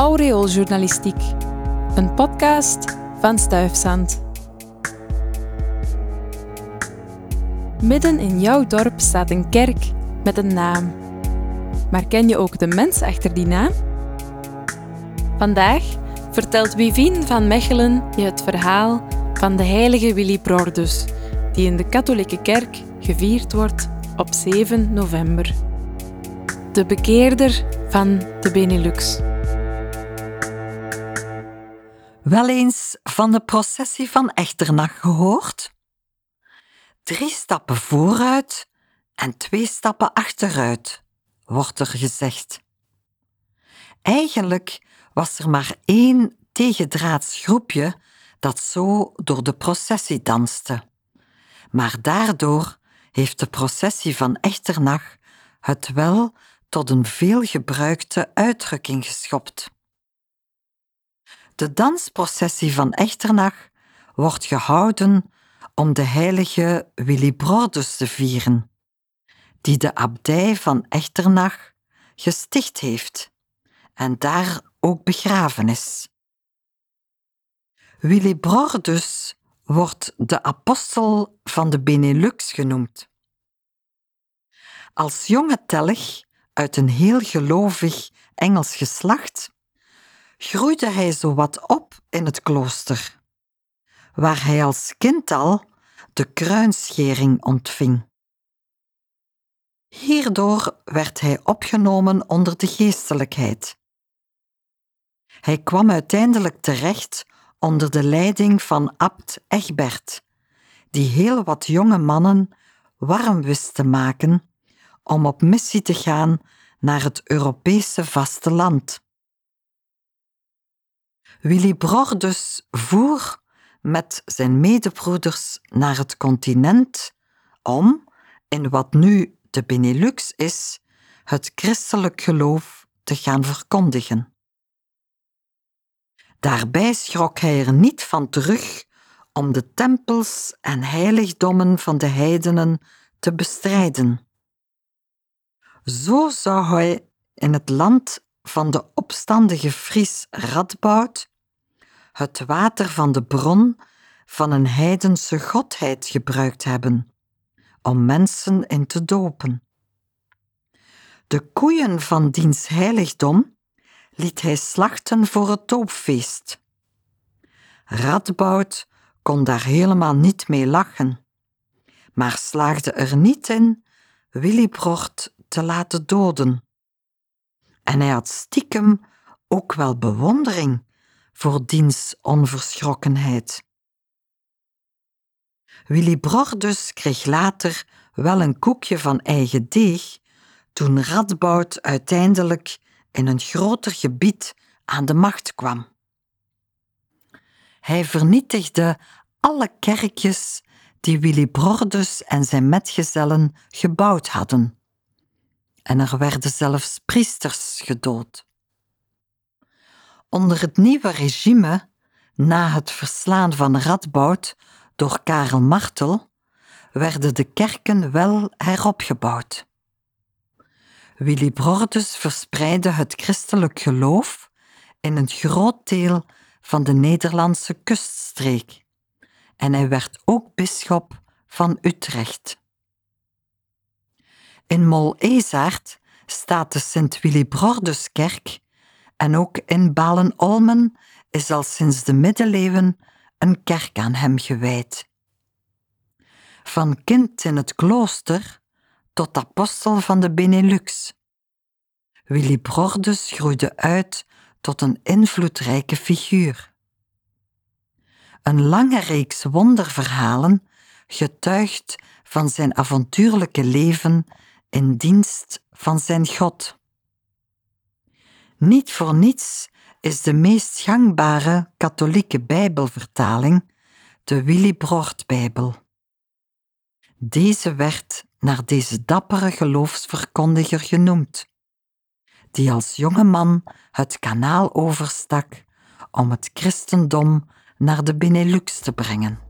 Aureooljournalistiek, een podcast van Stuifzand. Midden in jouw dorp staat een kerk met een naam. Maar ken je ook de mens achter die naam? Vandaag vertelt Wivien van Mechelen je het verhaal van de heilige Willy Brordus, die in de katholieke kerk gevierd wordt op 7 november. De bekeerder van de Benelux. Wel eens van de processie van Echternach gehoord? Drie stappen vooruit en twee stappen achteruit, wordt er gezegd. Eigenlijk was er maar één tegendraads groepje dat zo door de processie danste. Maar daardoor heeft de processie van Echternach het wel tot een veelgebruikte uitdrukking geschopt. De dansprocessie van Echternach wordt gehouden om de heilige Willibrordus te vieren, die de abdij van Echternach gesticht heeft en daar ook begraven is. Willibrordus wordt de apostel van de Benelux genoemd. Als jonge telg uit een heel gelovig Engels geslacht groeide hij zowat op in het klooster, waar hij als kind al de kruinschering ontving. Hierdoor werd hij opgenomen onder de geestelijkheid. Hij kwam uiteindelijk terecht onder de leiding van abt Egbert, die heel wat jonge mannen warm wist te maken om op missie te gaan naar het Europese vasteland. Willy Brordus voer met zijn medebroeders naar het continent om, in wat nu de Benelux is, het christelijk geloof te gaan verkondigen. Daarbij schrok hij er niet van terug om de tempels en heiligdommen van de heidenen te bestrijden. Zo zou hij in het land van de opstandige Fries Radboud het water van de bron van een heidense godheid gebruikt hebben om mensen in te dopen. De koeien van diens heiligdom liet hij slachten voor het doopfeest. Radboud kon daar helemaal niet mee lachen, maar slaagde er niet in Willibrord te laten doden. En hij had stiekem ook wel bewondering voor diens onverschrokkenheid. Willibrordus kreeg later wel een koekje van eigen deeg toen Radboud uiteindelijk in een groter gebied aan de macht kwam. Hij vernietigde alle kerkjes die Willibrordus en zijn metgezellen gebouwd hadden. En er werden zelfs priesters gedood. Onder het nieuwe regime, na het verslaan van Radboud door Karel Martel, werden de kerken wel heropgebouwd. Willibrordus verspreidde het christelijk geloof in een groot deel van de Nederlandse kuststreek en hij werd ook bisschop van Utrecht. In Mol-Ezaert staat de Sint-Willibrorduskerk en ook in Balen-Olmen is al sinds de middeleeuwen een kerk aan hem gewijd. Van kind in het klooster tot apostel van de Benelux. Willibrordus groeide uit tot een invloedrijke figuur. Een lange reeks wonderverhalen getuigt van zijn avontuurlijke leven in dienst van zijn God. Niet voor niets is de meest gangbare katholieke Bijbelvertaling de Willibrord-Bijbel. Deze werd naar deze dappere geloofsverkondiger genoemd, die als jonge man het kanaal overstak om het christendom naar de Benelux te brengen.